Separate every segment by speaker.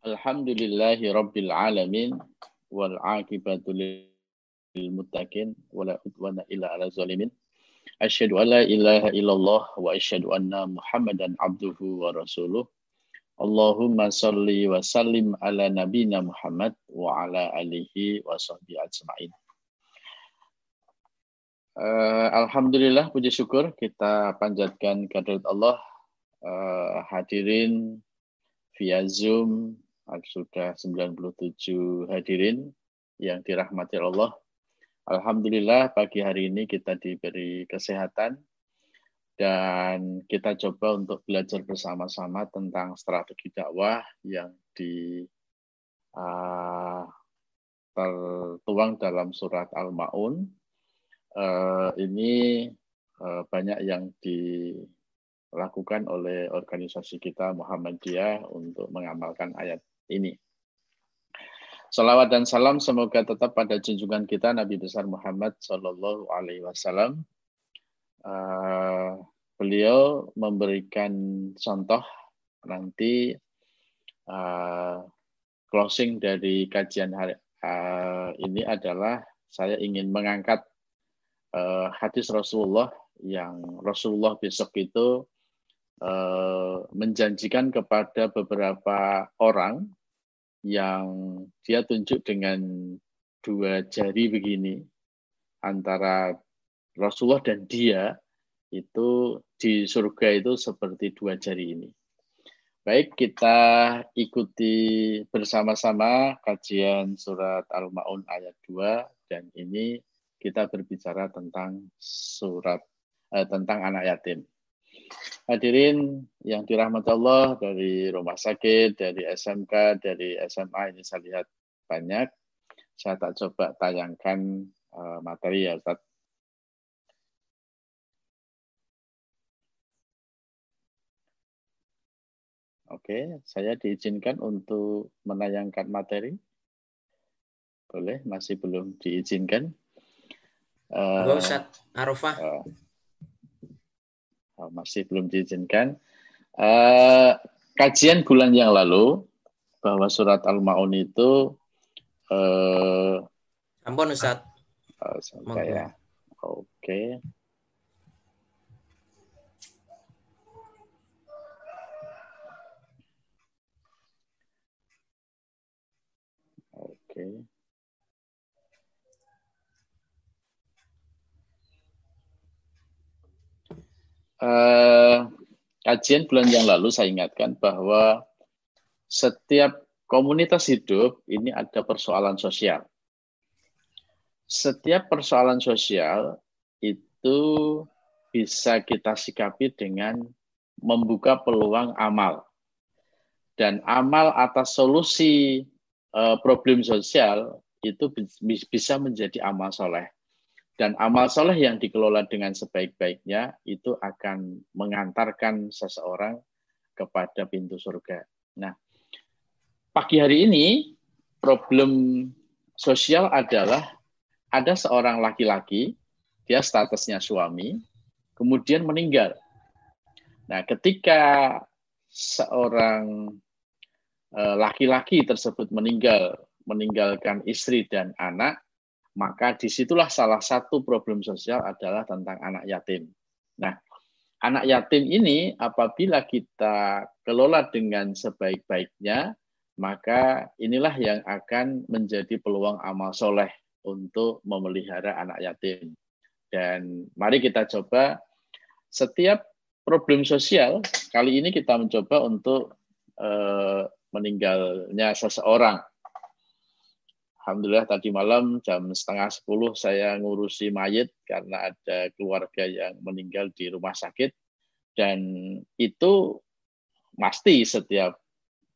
Speaker 1: Alhamdulillahi Rabbil Alamin wal aqibatu lil muttaqin wala udwana illa ala zalimin. Asyhadu an la ilaha illallah wa asyhadu anna Muhammadan abduhu wa rasuluh. Allahumma salli wa sallim ala nabina Muhammad wa ala alihi wa sahbihi ajma'in. Uh, Alhamdulillah puji syukur kita panjatkan kehadirat Allah uh, hadirin via Zoom sudah 97 hadirin yang dirahmati Allah. Alhamdulillah pagi hari ini kita diberi kesehatan dan kita coba untuk belajar bersama-sama tentang strategi dakwah yang di uh, tertuang dalam surat Al-Maun uh, ini uh, banyak yang dilakukan oleh organisasi kita Muhammadiyah untuk mengamalkan ayat ini. Salawat dan salam semoga tetap pada junjungan kita Nabi besar Muhammad Shallallahu Alaihi Wasallam. Uh, beliau memberikan contoh nanti uh, closing dari kajian hari uh, ini adalah saya ingin mengangkat hadis Rasulullah yang Rasulullah besok itu menjanjikan kepada beberapa orang yang dia tunjuk dengan dua jari begini antara Rasulullah dan dia itu di surga itu seperti dua jari ini. Baik, kita ikuti bersama-sama kajian surat Al-Maun ayat 2 dan ini kita berbicara tentang surat eh, tentang anak yatim. Hadirin yang dirahmati Allah dari rumah sakit, dari SMK, dari SMA ini saya lihat banyak. Saya tak coba tayangkan uh, materi ya Ustaz. Oke, saya diizinkan untuk menayangkan materi. Boleh, masih belum diizinkan.
Speaker 2: Uh, Ustaz Arafah. Uh,
Speaker 1: masih belum diizinkan. Uh, kajian bulan yang lalu bahwa surat Al-Maun itu uh,
Speaker 2: Ampun Ustaz.
Speaker 1: Uh, saya. Oke. Okay. Oke. Okay. Eh, kajian bulan yang lalu saya ingatkan bahwa setiap komunitas hidup ini ada persoalan sosial. Setiap persoalan sosial itu bisa kita sikapi dengan membuka peluang amal. Dan amal atas solusi uh, problem sosial itu bisa menjadi amal soleh. Dan amal soleh yang dikelola dengan sebaik-baiknya itu akan mengantarkan seseorang kepada pintu surga. Nah, pagi hari ini problem sosial adalah ada seorang laki-laki, dia statusnya suami, kemudian meninggal. Nah, ketika seorang eh, laki-laki tersebut meninggal, meninggalkan istri dan anak, maka di situlah salah satu problem sosial adalah tentang anak yatim. Nah, anak yatim ini apabila kita kelola dengan sebaik-baiknya, maka inilah yang akan menjadi peluang amal soleh untuk memelihara anak yatim. Dan mari kita coba setiap problem sosial, kali ini kita mencoba untuk eh, meninggalnya seseorang Alhamdulillah tadi malam jam setengah sepuluh saya ngurusi mayat karena ada keluarga yang meninggal di rumah sakit dan itu pasti setiap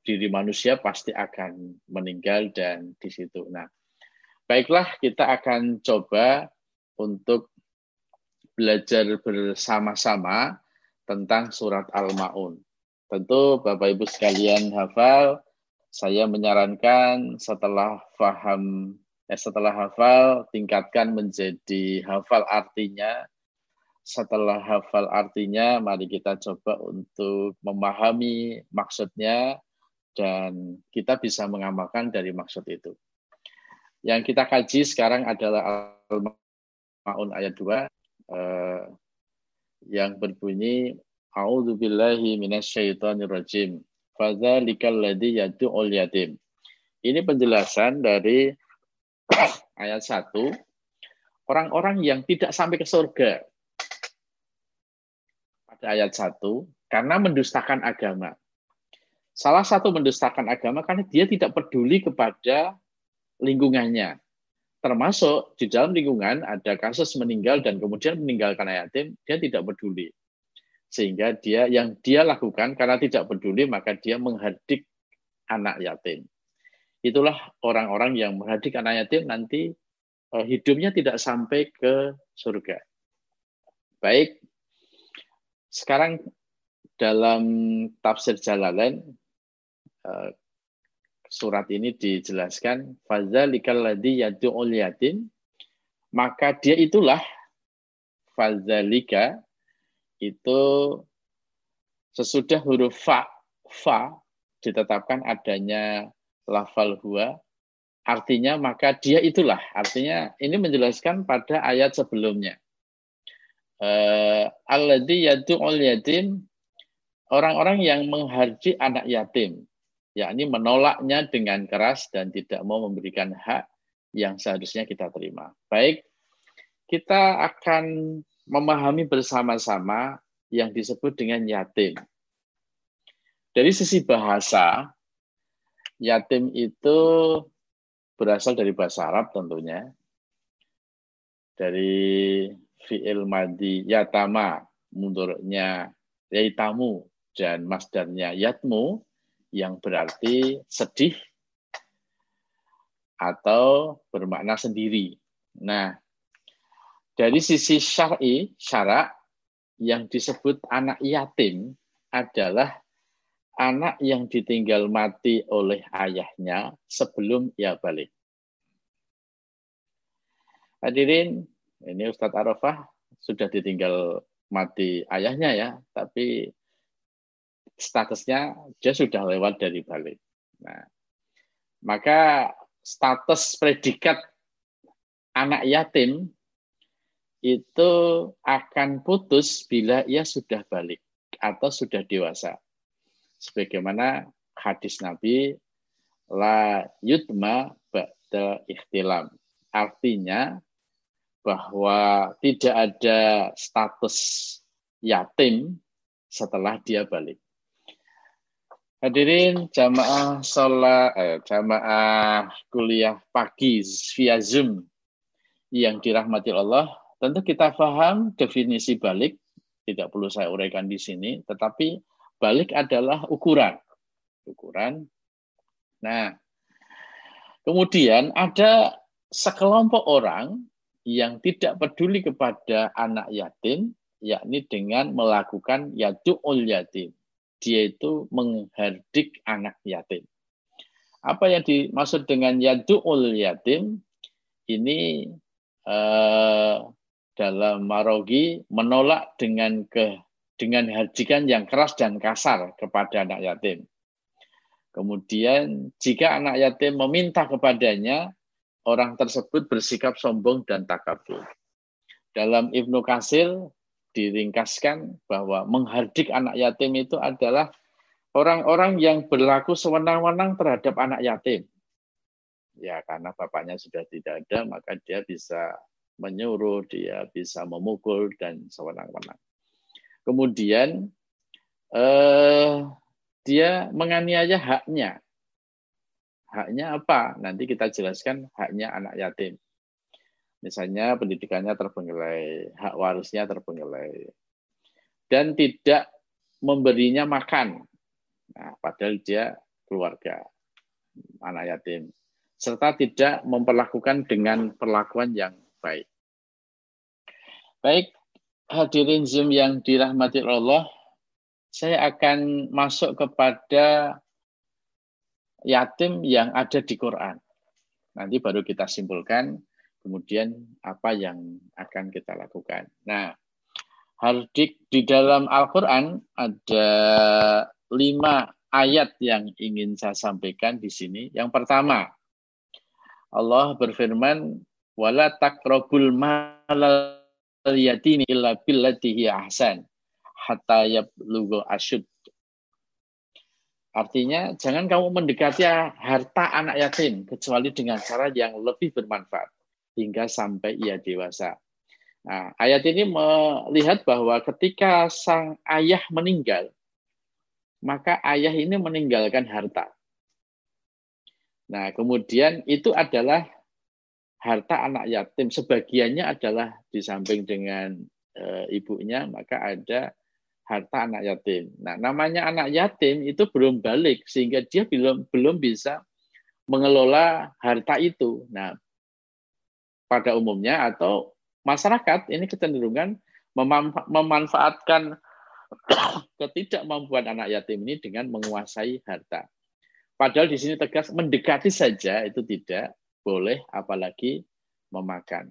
Speaker 1: diri manusia pasti akan meninggal dan di situ. Nah, baiklah kita akan coba untuk belajar bersama-sama tentang surat Al-Maun. Tentu Bapak Ibu sekalian hafal saya menyarankan setelah paham eh, setelah hafal tingkatkan menjadi hafal artinya setelah hafal artinya mari kita coba untuk memahami maksudnya dan kita bisa mengamalkan dari maksud itu. Yang kita kaji sekarang adalah Al-Maun ayat 2 eh, yang berbunyi A'udzubillahi minasyaitonirrajim. Fadzalikal ladzi yad'ul yatim. Ini penjelasan dari ayat 1 orang-orang yang tidak sampai ke surga pada ayat 1 karena mendustakan agama. Salah satu mendustakan agama karena dia tidak peduli kepada lingkungannya. Termasuk di dalam lingkungan ada kasus meninggal dan kemudian meninggalkan yatim, dia tidak peduli. Sehingga dia yang dia lakukan karena tidak peduli maka dia menghardik anak yatim. Itulah orang-orang yang menghardik anak yatim nanti eh, hidupnya tidak sampai ke surga. Baik, sekarang dalam tafsir Jalalain eh, surat ini dijelaskan fadzalikal ladzi yad'ul yatim maka dia itulah fadzalika itu sesudah huruf fa fa ditetapkan adanya lafal huwa artinya maka dia itulah artinya ini menjelaskan pada ayat sebelumnya uh, alladzi yad'ul yatim orang-orang yang mengharji anak yatim yakni menolaknya dengan keras dan tidak mau memberikan hak yang seharusnya kita terima. Baik, kita akan memahami bersama-sama yang disebut dengan yatim. Dari sisi bahasa, yatim itu berasal dari bahasa Arab tentunya. Dari fi'il madi yatama, mundurnya yaitamu, dan masdarnya yatmu, yang berarti sedih atau bermakna sendiri. Nah, dari sisi syar'i, syarak yang disebut anak yatim adalah anak yang ditinggal mati oleh ayahnya sebelum ia balik. Hadirin, ini Ustadz Arafah sudah ditinggal mati ayahnya ya, tapi statusnya dia sudah lewat dari balik. Nah, maka status predikat anak yatim itu akan putus bila ia sudah balik atau sudah dewasa. Sebagaimana hadis Nabi la yutma ba'da ikhtilam. Artinya bahwa tidak ada status yatim setelah dia balik. Hadirin jamaah sholat, eh, jamaah kuliah pagi via Zoom yang dirahmati Allah, tentu kita paham definisi balik, tidak perlu saya uraikan di sini, tetapi balik adalah ukuran. Ukuran. Nah, kemudian ada sekelompok orang yang tidak peduli kepada anak yatim, yakni dengan melakukan yadu'ul yatim dia itu menghardik anak yatim. Apa yang dimaksud dengan yadu'ul yatim? Ini eh, dalam marogi menolak dengan ke dengan hardikan yang keras dan kasar kepada anak yatim. Kemudian jika anak yatim meminta kepadanya, orang tersebut bersikap sombong dan takabur. Dalam Ibnu Kasir diringkaskan bahwa menghardik anak yatim itu adalah orang-orang yang berlaku sewenang-wenang terhadap anak yatim. Ya, karena bapaknya sudah tidak ada, maka dia bisa menyuruh, dia bisa memukul dan sewenang-wenang. Kemudian eh, dia menganiaya haknya. Haknya apa? Nanti kita jelaskan haknya anak yatim. Misalnya pendidikannya terbengkelai, hak warisnya terbengkelai. Dan tidak memberinya makan. Nah, padahal dia keluarga, anak yatim. Serta tidak memperlakukan dengan perlakuan yang baik. Baik, hadirin Zoom yang dirahmati Allah, saya akan masuk kepada yatim yang ada di Quran. Nanti baru kita simpulkan kemudian apa yang akan kita lakukan. Nah, hardik di dalam Al-Quran ada lima ayat yang ingin saya sampaikan di sini. Yang pertama, Allah berfirman, "Wala taqrabul malal yatimi illa billati ahsan hatta yablughu asyud." Artinya, jangan kamu mendekati harta anak yatim kecuali dengan cara yang lebih bermanfaat hingga sampai ia dewasa. Nah, ayat ini melihat bahwa ketika sang ayah meninggal, maka ayah ini meninggalkan harta. Nah, kemudian itu adalah harta anak yatim. Sebagiannya adalah di samping dengan e, ibunya, maka ada harta anak yatim. Nah, namanya anak yatim itu belum balik sehingga dia belum belum bisa mengelola harta itu. Nah, pada umumnya atau masyarakat ini kecenderungan memanfaatkan ketidakmampuan anak yatim ini dengan menguasai harta. Padahal di sini tegas mendekati saja itu tidak boleh apalagi memakan.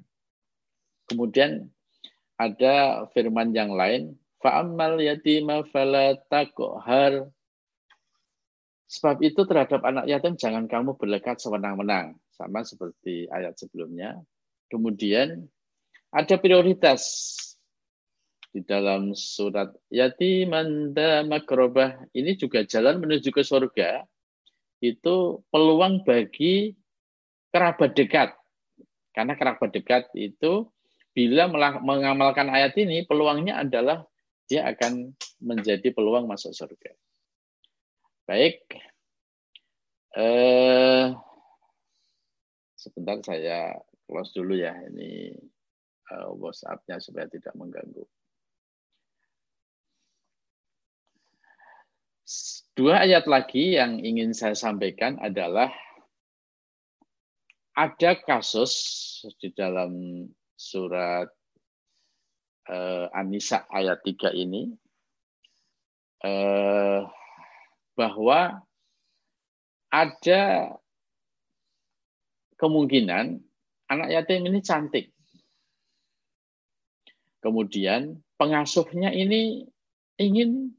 Speaker 1: Kemudian ada firman yang lain, fa'ammal yatima fala taqhar. Sebab itu terhadap anak yatim jangan kamu berlekat sewenang-wenang, sama seperti ayat sebelumnya. Kemudian ada prioritas di dalam surat yatiman makrobah ini juga jalan menuju ke surga itu peluang bagi kerabat dekat. Karena kerabat dekat itu bila mengamalkan ayat ini peluangnya adalah dia akan menjadi peluang masuk surga. Baik. Eh, sebentar saya close dulu ya ini uh, WhatsApp-nya supaya tidak mengganggu. Dua ayat lagi yang ingin saya sampaikan adalah ada kasus di dalam surat uh, An-Nisa ayat 3 ini uh, bahwa ada kemungkinan anak yatim ini cantik. Kemudian pengasuhnya ini ingin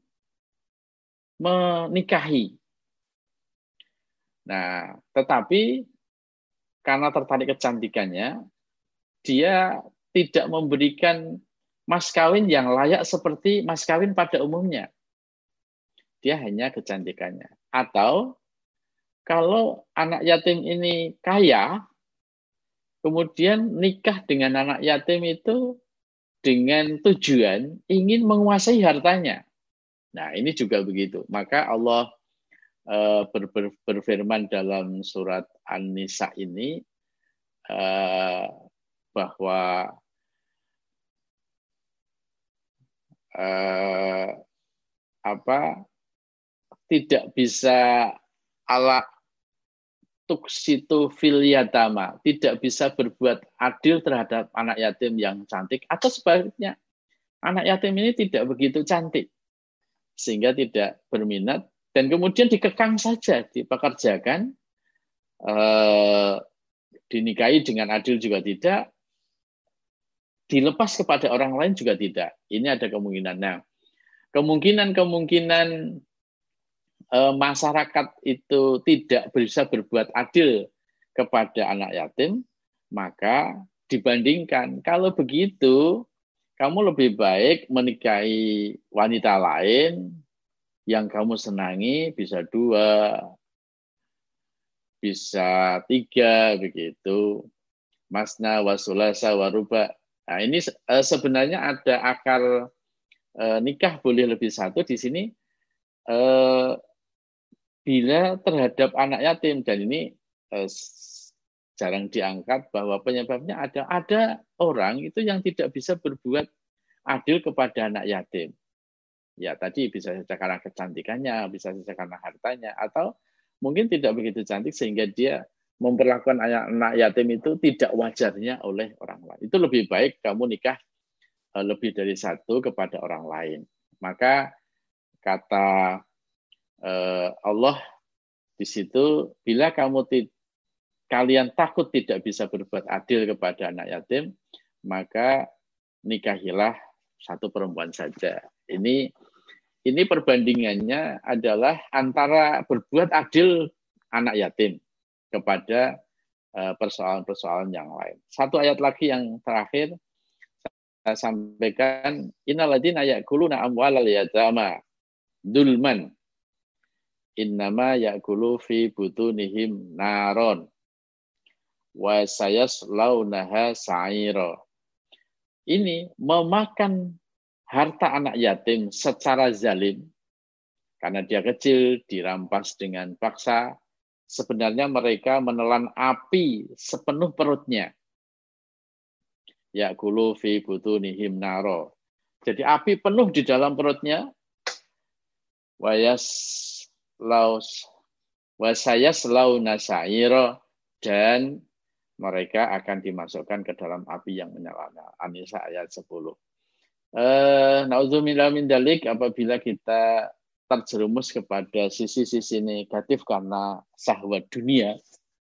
Speaker 1: menikahi. Nah, tetapi karena tertarik kecantikannya, dia tidak memberikan mas kawin yang layak seperti mas kawin pada umumnya. Dia hanya kecantikannya. Atau kalau anak yatim ini kaya, kemudian nikah dengan anak yatim itu dengan tujuan ingin menguasai hartanya. Nah, ini juga begitu. Maka Allah uh, ber, ber, berfirman dalam surat An-Nisa ini uh, bahwa uh, apa tidak bisa ala tuksitu filiatama tidak bisa berbuat adil terhadap anak yatim yang cantik atau sebaliknya anak yatim ini tidak begitu cantik sehingga tidak berminat dan kemudian dikekang saja dipekerjakan eh, dinikahi dengan adil juga tidak dilepas kepada orang lain juga tidak. Ini ada kemungkinan. Nah kemungkinan kemungkinan eh, masyarakat itu tidak bisa berbuat adil kepada anak yatim maka dibandingkan. Kalau begitu kamu lebih baik menikahi wanita lain yang kamu senangi bisa dua, bisa tiga begitu. Masna wasulasa waruba. Nah ini eh, sebenarnya ada akar eh, nikah boleh lebih satu di sini eh, bila terhadap anak yatim dan ini jarang diangkat bahwa penyebabnya ada ada orang itu yang tidak bisa berbuat adil kepada anak yatim. Ya tadi bisa saja karena kecantikannya, bisa saja karena hartanya, atau mungkin tidak begitu cantik sehingga dia memperlakukan anak yatim itu tidak wajarnya oleh orang lain. Itu lebih baik kamu nikah eh, lebih dari satu kepada orang lain. Maka kata eh, Allah di situ, bila kamu kalian takut tidak bisa berbuat adil kepada anak yatim, maka nikahilah satu perempuan saja. Ini ini perbandingannya adalah antara berbuat adil anak yatim kepada eh, persoalan-persoalan yang lain. Satu ayat lagi yang terakhir saya sampaikan innaladina ya'kuluna amwalal yatama dulman innama ya'kulu fi butunihim naron wa sayaslaunaha sa'ira. Ini memakan harta anak yatim secara zalim, karena dia kecil, dirampas dengan paksa, sebenarnya mereka menelan api sepenuh perutnya. Yakulu fi butunihim naro. Jadi api penuh di dalam perutnya. Wayas laus wasayas launa sa'iro dan mereka akan dimasukkan ke dalam api yang menyala. Anisa ayat 10. Uh, Nauzubillah min dalik apabila kita terjerumus kepada sisi-sisi negatif karena syahwat dunia,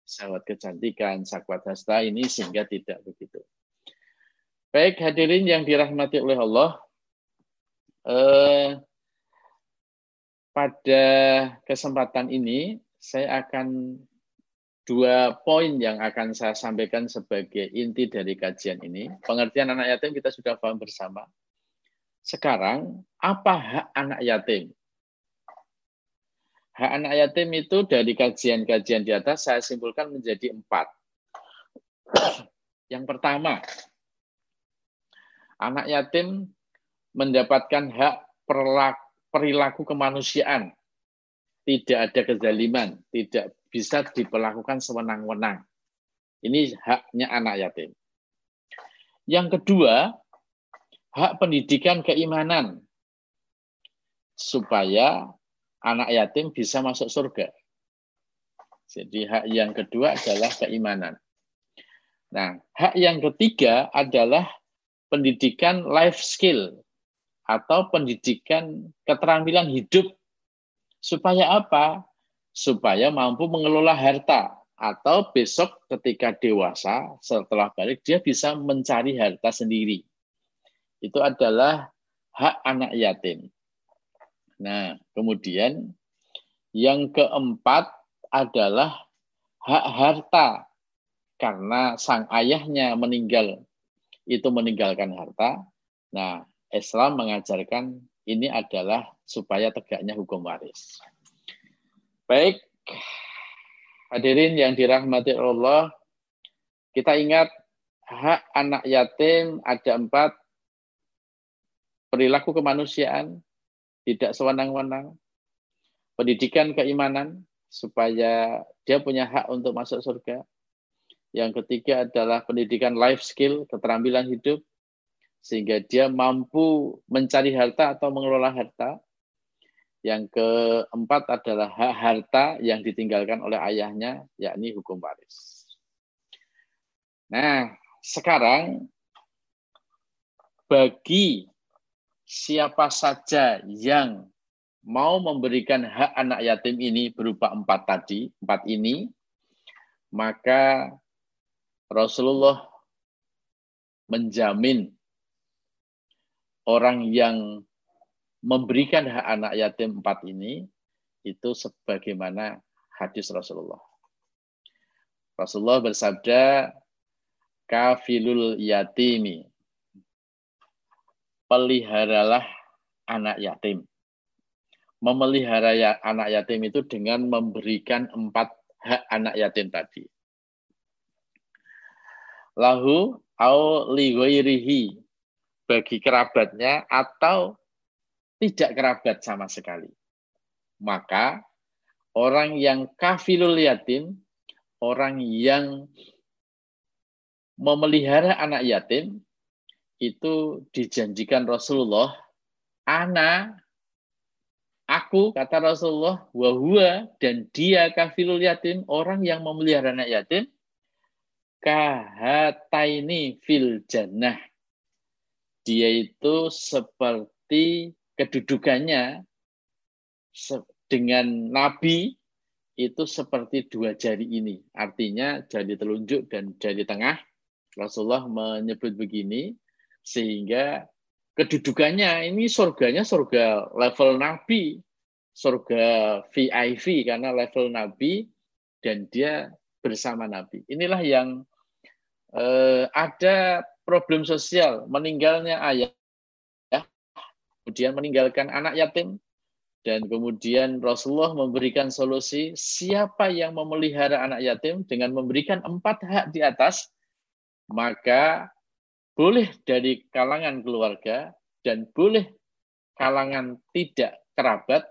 Speaker 1: syahwat kecantikan, syahwat hasta ini sehingga tidak begitu. Baik hadirin yang dirahmati oleh Allah, eh, pada kesempatan ini saya akan dua poin yang akan saya sampaikan sebagai inti dari kajian ini. Pengertian anak yatim kita sudah paham bersama. Sekarang, apa hak anak yatim? Hak anak yatim itu dari kajian-kajian di atas saya simpulkan menjadi empat. Yang pertama, anak yatim mendapatkan hak perilaku kemanusiaan. Tidak ada kezaliman, tidak bisa diperlakukan sewenang-wenang. Ini haknya anak yatim. Yang kedua, hak pendidikan keimanan supaya anak yatim bisa masuk surga. Jadi hak yang kedua adalah keimanan. Nah, hak yang ketiga adalah pendidikan life skill atau pendidikan keterampilan hidup. Supaya apa? Supaya mampu mengelola harta atau besok ketika dewasa setelah balik dia bisa mencari harta sendiri itu adalah hak anak yatim. Nah, kemudian yang keempat adalah hak harta karena sang ayahnya meninggal itu meninggalkan harta. Nah, Islam mengajarkan ini adalah supaya tegaknya hukum waris. Baik, hadirin yang dirahmati Allah, kita ingat hak anak yatim ada empat perilaku kemanusiaan, tidak sewenang-wenang, pendidikan keimanan, supaya dia punya hak untuk masuk surga. Yang ketiga adalah pendidikan life skill, keterampilan hidup, sehingga dia mampu mencari harta atau mengelola harta. Yang keempat adalah hak harta yang ditinggalkan oleh ayahnya, yakni hukum waris. Nah, sekarang bagi siapa saja yang mau memberikan hak anak yatim ini berupa empat tadi, empat ini, maka Rasulullah menjamin orang yang memberikan hak anak yatim empat ini itu sebagaimana hadis Rasulullah. Rasulullah bersabda, kafilul yatimi peliharalah anak yatim. Memelihara ya, anak yatim itu dengan memberikan empat hak anak yatim tadi. Lahu au liwairihi bagi kerabatnya atau tidak kerabat sama sekali. Maka orang yang kafilul yatim, orang yang memelihara anak yatim, itu dijanjikan Rasulullah, ana, aku kata Rasulullah, wahua dan dia kafilul yatim, orang yang memelihara anak yatim, kahataini fil jannah. Dia itu seperti kedudukannya dengan Nabi itu seperti dua jari ini. Artinya jari telunjuk dan jari tengah. Rasulullah menyebut begini, sehingga kedudukannya ini surganya surga level nabi, surga VIP karena level nabi dan dia bersama nabi. Inilah yang eh, ada problem sosial, meninggalnya ayah, ya, kemudian meninggalkan anak yatim, dan kemudian Rasulullah memberikan solusi siapa yang memelihara anak yatim dengan memberikan empat hak di atas, maka boleh dari kalangan keluarga dan boleh kalangan tidak kerabat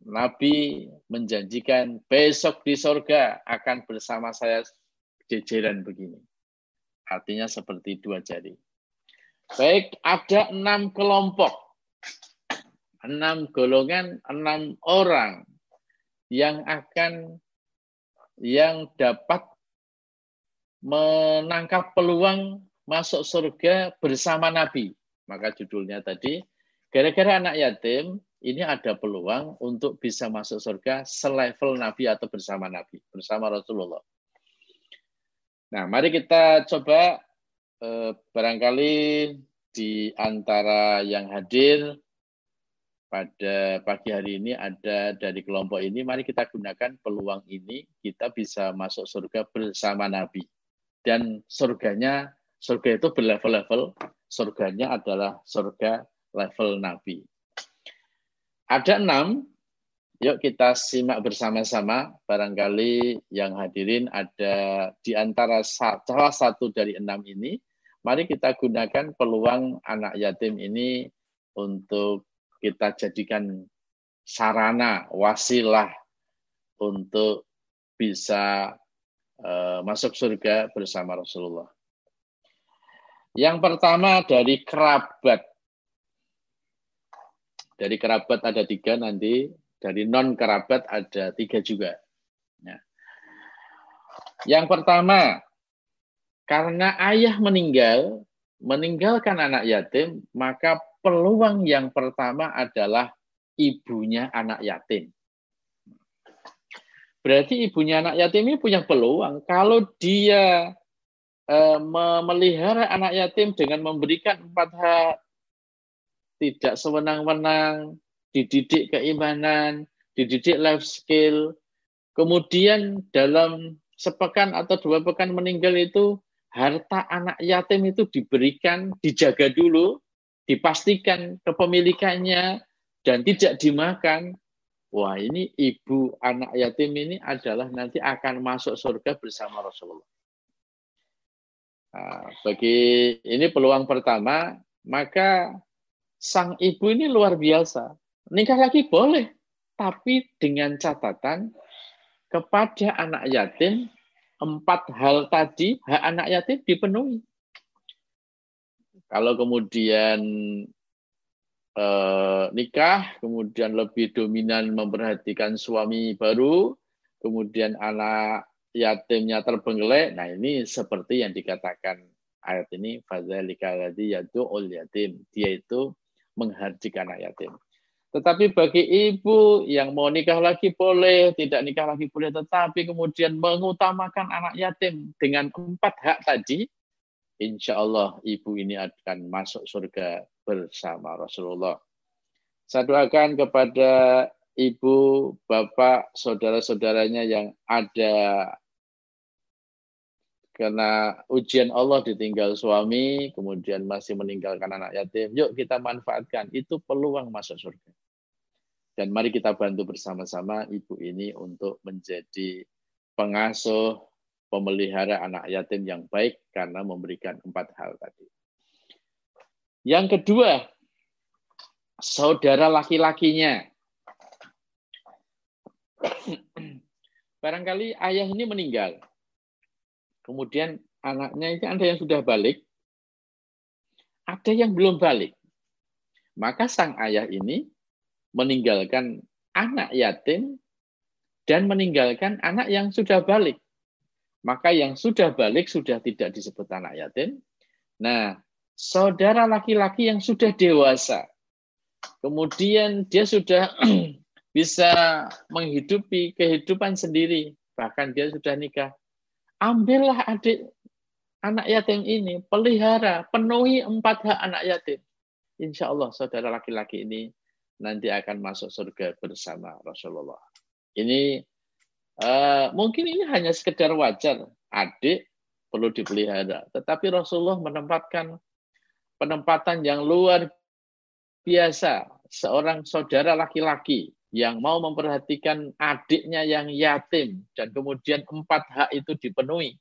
Speaker 1: Nabi menjanjikan besok di sorga akan bersama saya jejeran begini. Artinya seperti dua jari. Baik, ada enam kelompok. Enam golongan, enam orang yang akan yang dapat menangkap peluang masuk surga bersama Nabi. Maka judulnya tadi, gara-gara anak yatim, ini ada peluang untuk bisa masuk surga selevel Nabi atau bersama Nabi, bersama Rasulullah. Nah, mari kita coba eh, barangkali di antara yang hadir pada pagi hari ini ada dari kelompok ini, mari kita gunakan peluang ini, kita bisa masuk surga bersama Nabi. Dan surganya, surga itu berlevel-level, surganya adalah surga level Nabi. Ada enam, yuk kita simak bersama-sama. Barangkali yang hadirin ada di antara salah satu dari enam ini. Mari kita gunakan peluang anak yatim ini untuk kita jadikan sarana, wasilah untuk bisa uh, masuk surga bersama Rasulullah. Yang pertama dari kerabat. Dari kerabat ada tiga nanti, dari non kerabat ada tiga juga. Ya. Yang pertama, karena ayah meninggal, meninggalkan anak yatim, maka peluang yang pertama adalah ibunya anak yatim. Berarti ibunya anak yatim ini punya peluang. Kalau dia memelihara anak yatim dengan memberikan empat hak tidak sewenang-wenang, dididik keimanan, dididik life skill. Kemudian dalam sepekan atau dua pekan meninggal itu, harta anak yatim itu diberikan, dijaga dulu, dipastikan kepemilikannya, dan tidak dimakan. Wah ini ibu anak yatim ini adalah nanti akan masuk surga bersama Rasulullah. Nah, bagi ini peluang pertama, maka sang ibu ini luar biasa. Nikah lagi boleh, tapi dengan catatan kepada anak yatim empat hal tadi hak anak yatim dipenuhi. Kalau kemudian eh, nikah, kemudian lebih dominan memperhatikan suami baru, kemudian anak yatimnya terbengkelek, nah ini seperti yang dikatakan ayat ini, fadzalika ladzi ul yatim. Dia itu menghardik anak yatim. Tetapi bagi ibu yang mau nikah lagi boleh, tidak nikah lagi boleh, tetapi kemudian mengutamakan anak yatim dengan empat hak tadi, insya Allah ibu ini akan masuk surga bersama Rasulullah. Saya doakan kepada ibu, bapak, saudara-saudaranya yang ada karena ujian Allah ditinggal suami, kemudian masih meninggalkan anak yatim. Yuk kita manfaatkan, itu peluang masuk surga. Dan mari kita bantu bersama-sama ibu ini untuk menjadi pengasuh, pemelihara anak yatim yang baik karena memberikan empat hal tadi. Yang kedua, saudara laki-lakinya. Barangkali ayah ini meninggal Kemudian anaknya itu ada yang sudah balik, ada yang belum balik. Maka sang ayah ini meninggalkan anak yatim dan meninggalkan anak yang sudah balik. Maka yang sudah balik sudah tidak disebut anak yatim. Nah, saudara laki-laki yang sudah dewasa, kemudian dia sudah bisa menghidupi kehidupan sendiri, bahkan dia sudah nikah ambillah adik anak yatim ini, pelihara, penuhi empat hak anak yatim. insya Allah saudara laki-laki ini nanti akan masuk surga bersama Rasulullah. Ini uh, mungkin ini hanya sekedar wajar, adik perlu dipelihara. Tetapi Rasulullah menempatkan penempatan yang luar biasa seorang saudara laki-laki yang mau memperhatikan adiknya yang yatim dan kemudian empat hak itu dipenuhi.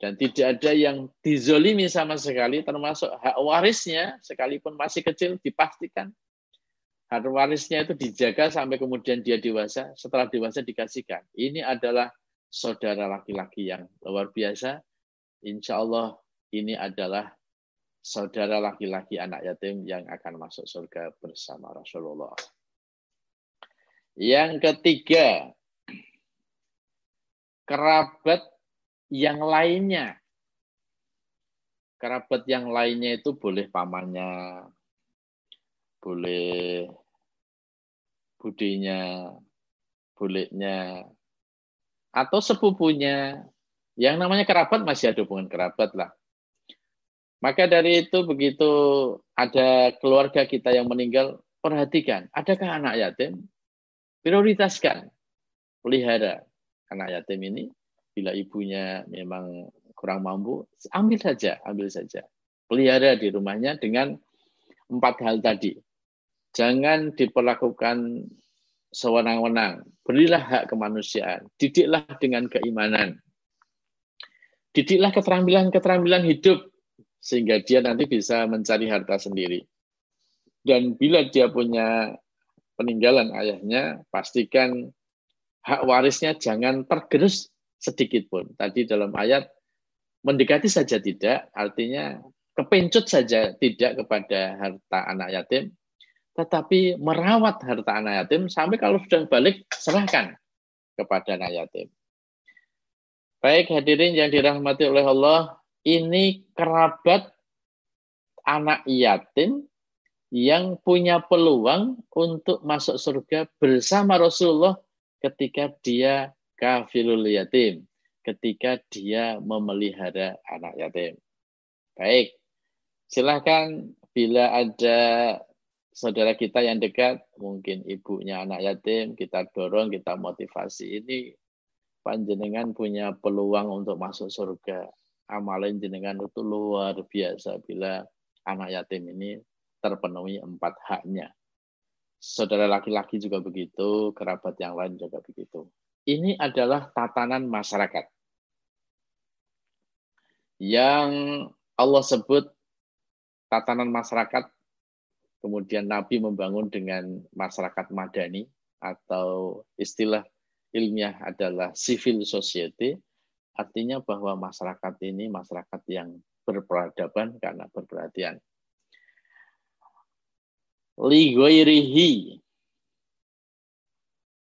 Speaker 1: Dan tidak ada yang dizolimi sama sekali termasuk hak warisnya sekalipun masih kecil dipastikan. Hak warisnya itu dijaga sampai kemudian dia dewasa setelah dewasa dikasihkan. Ini adalah saudara laki-laki yang luar biasa. Insya Allah ini adalah saudara laki-laki anak yatim yang akan masuk surga bersama Rasulullah yang ketiga kerabat yang lainnya. Kerabat yang lainnya itu boleh pamannya, boleh budinya, bolehnya, atau sepupunya. Yang namanya kerabat masih ada hubungan kerabat lah. Maka dari itu begitu ada keluarga kita yang meninggal, perhatikan, adakah anak yatim? Prioritaskan, pelihara anak yatim ini bila ibunya memang kurang mampu, ambil saja, ambil saja. Pelihara di rumahnya dengan empat hal tadi. Jangan diperlakukan sewenang-wenang. Berilah hak kemanusiaan. Didiklah dengan keimanan. Didiklah keterampilan-keterampilan hidup sehingga dia nanti bisa mencari harta sendiri. Dan bila dia punya peninggalan ayahnya, pastikan hak warisnya jangan tergerus sedikit pun. Tadi dalam ayat mendekati saja tidak, artinya kepencut saja tidak kepada harta anak yatim, tetapi merawat harta anak yatim sampai kalau sudah balik serahkan kepada anak yatim. Baik hadirin yang dirahmati oleh Allah, ini kerabat anak yatim yang punya peluang untuk masuk surga bersama Rasulullah ketika dia kafilul yatim ketika dia memelihara anak yatim. Baik, silahkan bila ada saudara kita yang dekat, mungkin ibunya anak yatim, kita dorong, kita motivasi. Ini panjenengan punya peluang untuk masuk surga. Amalan jenengan itu luar biasa bila anak yatim ini terpenuhi empat haknya. Saudara laki-laki juga begitu, kerabat yang lain juga begitu. Ini adalah tatanan masyarakat. Yang Allah sebut tatanan masyarakat kemudian Nabi membangun dengan masyarakat madani atau istilah ilmiah adalah civil society. Artinya bahwa masyarakat ini masyarakat yang berperadaban karena berperhatian li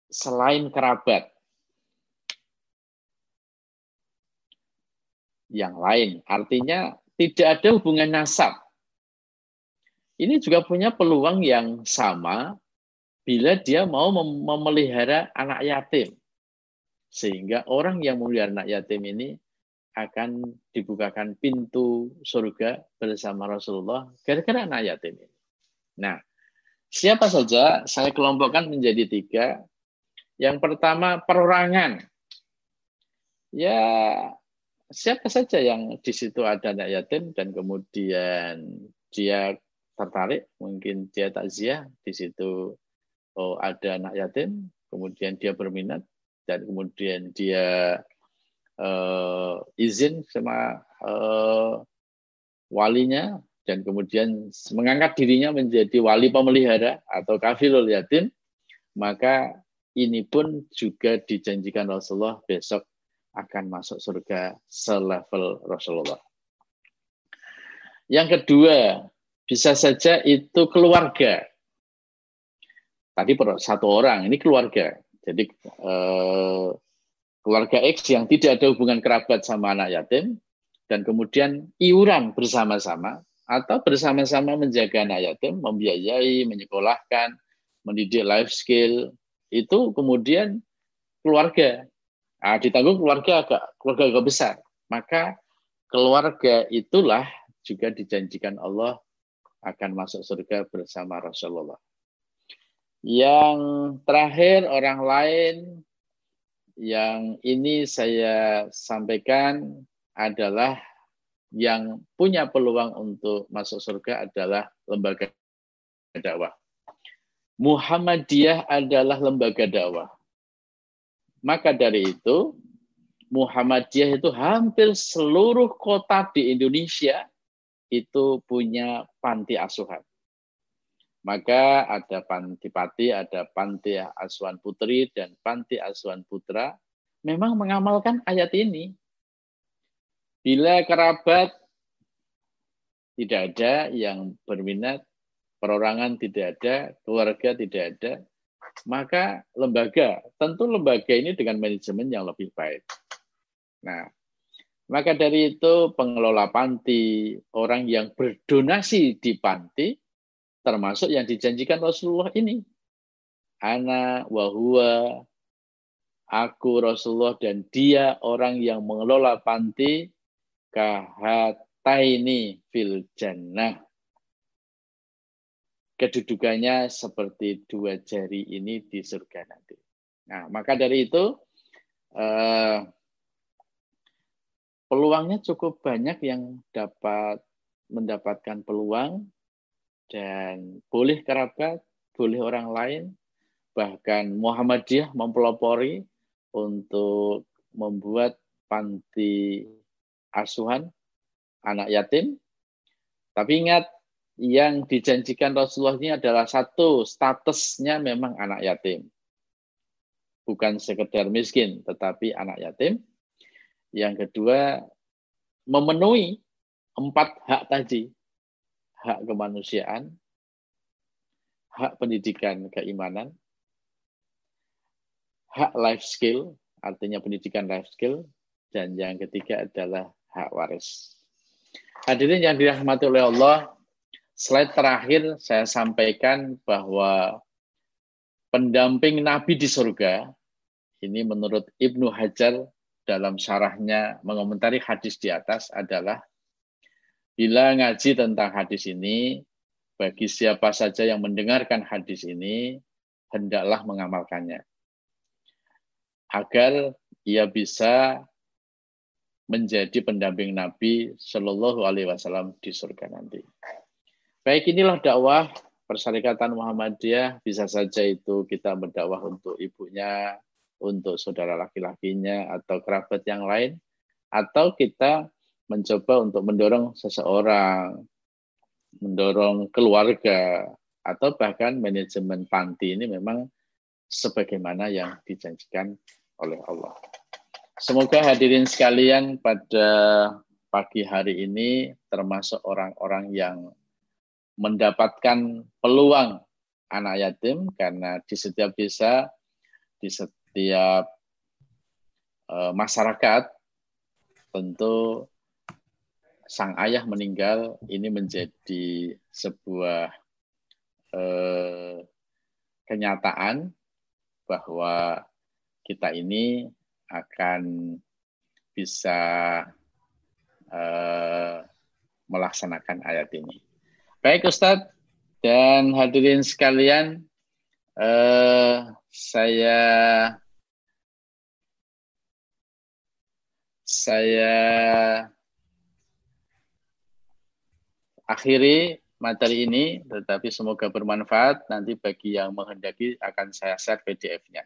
Speaker 1: selain kerabat yang lain. Artinya tidak ada hubungan nasab. Ini juga punya peluang yang sama bila dia mau memelihara anak yatim. Sehingga orang yang memelihara anak yatim ini akan dibukakan pintu surga bersama Rasulullah gara-gara anak yatim ini. Nah, siapa saja saya kelompokkan menjadi tiga. Yang pertama perorangan. Ya, siapa saja yang di situ ada anak yatim dan kemudian dia tertarik, mungkin dia takziah di situ oh ada anak yatim, kemudian dia berminat dan kemudian dia uh, izin sama uh, walinya dan kemudian mengangkat dirinya menjadi wali pemelihara atau kafilul yatim, maka ini pun juga dijanjikan Rasulullah besok akan masuk surga selevel Rasulullah. Yang kedua, bisa saja itu keluarga. Tadi satu orang, ini keluarga. Jadi eh, keluarga X yang tidak ada hubungan kerabat sama anak yatim, dan kemudian iuran bersama-sama, atau bersama-sama menjaga anak yatim, membiayai, menyekolahkan, mendidik life skill, itu kemudian keluarga Nah, ditanggung keluarga agak keluarga agak besar. Maka keluarga itulah juga dijanjikan Allah akan masuk surga bersama Rasulullah. Yang terakhir orang lain yang ini saya sampaikan adalah yang punya peluang untuk masuk surga adalah lembaga dakwah. Muhammadiyah adalah lembaga dakwah. Maka dari itu, Muhammadiyah itu hampir seluruh kota di Indonesia itu punya panti asuhan. Maka ada panti pati, ada panti asuhan putri, dan panti asuhan putra. Memang mengamalkan ayat ini. Bila kerabat tidak ada yang berminat, perorangan tidak ada, keluarga tidak ada, maka lembaga, tentu lembaga ini dengan manajemen yang lebih baik. Nah, maka dari itu pengelola panti, orang yang berdonasi di panti, termasuk yang dijanjikan Rasulullah ini. Ana wahua, aku Rasulullah dan dia orang yang mengelola panti kahataini fil jannah. Kedudukannya seperti dua jari ini di surga nanti. Nah, maka dari itu eh, peluangnya cukup banyak yang dapat mendapatkan peluang dan boleh kerabat, boleh orang lain, bahkan Muhammadiyah mempelopori untuk membuat panti asuhan anak yatim. Tapi ingat, yang dijanjikan Rasulullah ini adalah satu, statusnya memang anak yatim. Bukan sekedar miskin, tetapi anak yatim. Yang kedua, memenuhi empat hak tadi hak kemanusiaan, hak pendidikan keimanan, hak life skill, artinya pendidikan life skill, dan yang ketiga adalah hak waris. Hadirin yang dirahmati oleh Allah, slide terakhir saya sampaikan bahwa pendamping Nabi di surga, ini menurut Ibnu Hajar dalam syarahnya mengomentari hadis di atas adalah Bila ngaji tentang hadis ini, bagi siapa saja yang mendengarkan hadis ini, hendaklah mengamalkannya. Agar ia bisa menjadi pendamping Nabi Shallallahu Alaihi Wasallam di surga nanti. Baik inilah dakwah Persyarikatan Muhammadiyah bisa saja itu kita berdakwah untuk ibunya, untuk saudara laki-lakinya atau kerabat yang lain, atau kita mencoba untuk mendorong seseorang, mendorong keluarga, atau bahkan manajemen panti ini memang sebagaimana yang dijanjikan oleh Allah. Semoga hadirin sekalian pada pagi hari ini termasuk orang-orang yang mendapatkan peluang anak yatim karena di setiap desa, di setiap uh, masyarakat tentu sang ayah meninggal ini menjadi sebuah eh, kenyataan bahwa kita ini akan bisa eh, melaksanakan ayat ini. Baik Ustadz dan hadirin sekalian, eh, saya saya akhiri materi ini, tetapi semoga bermanfaat. Nanti bagi yang menghendaki akan saya share PDF-nya.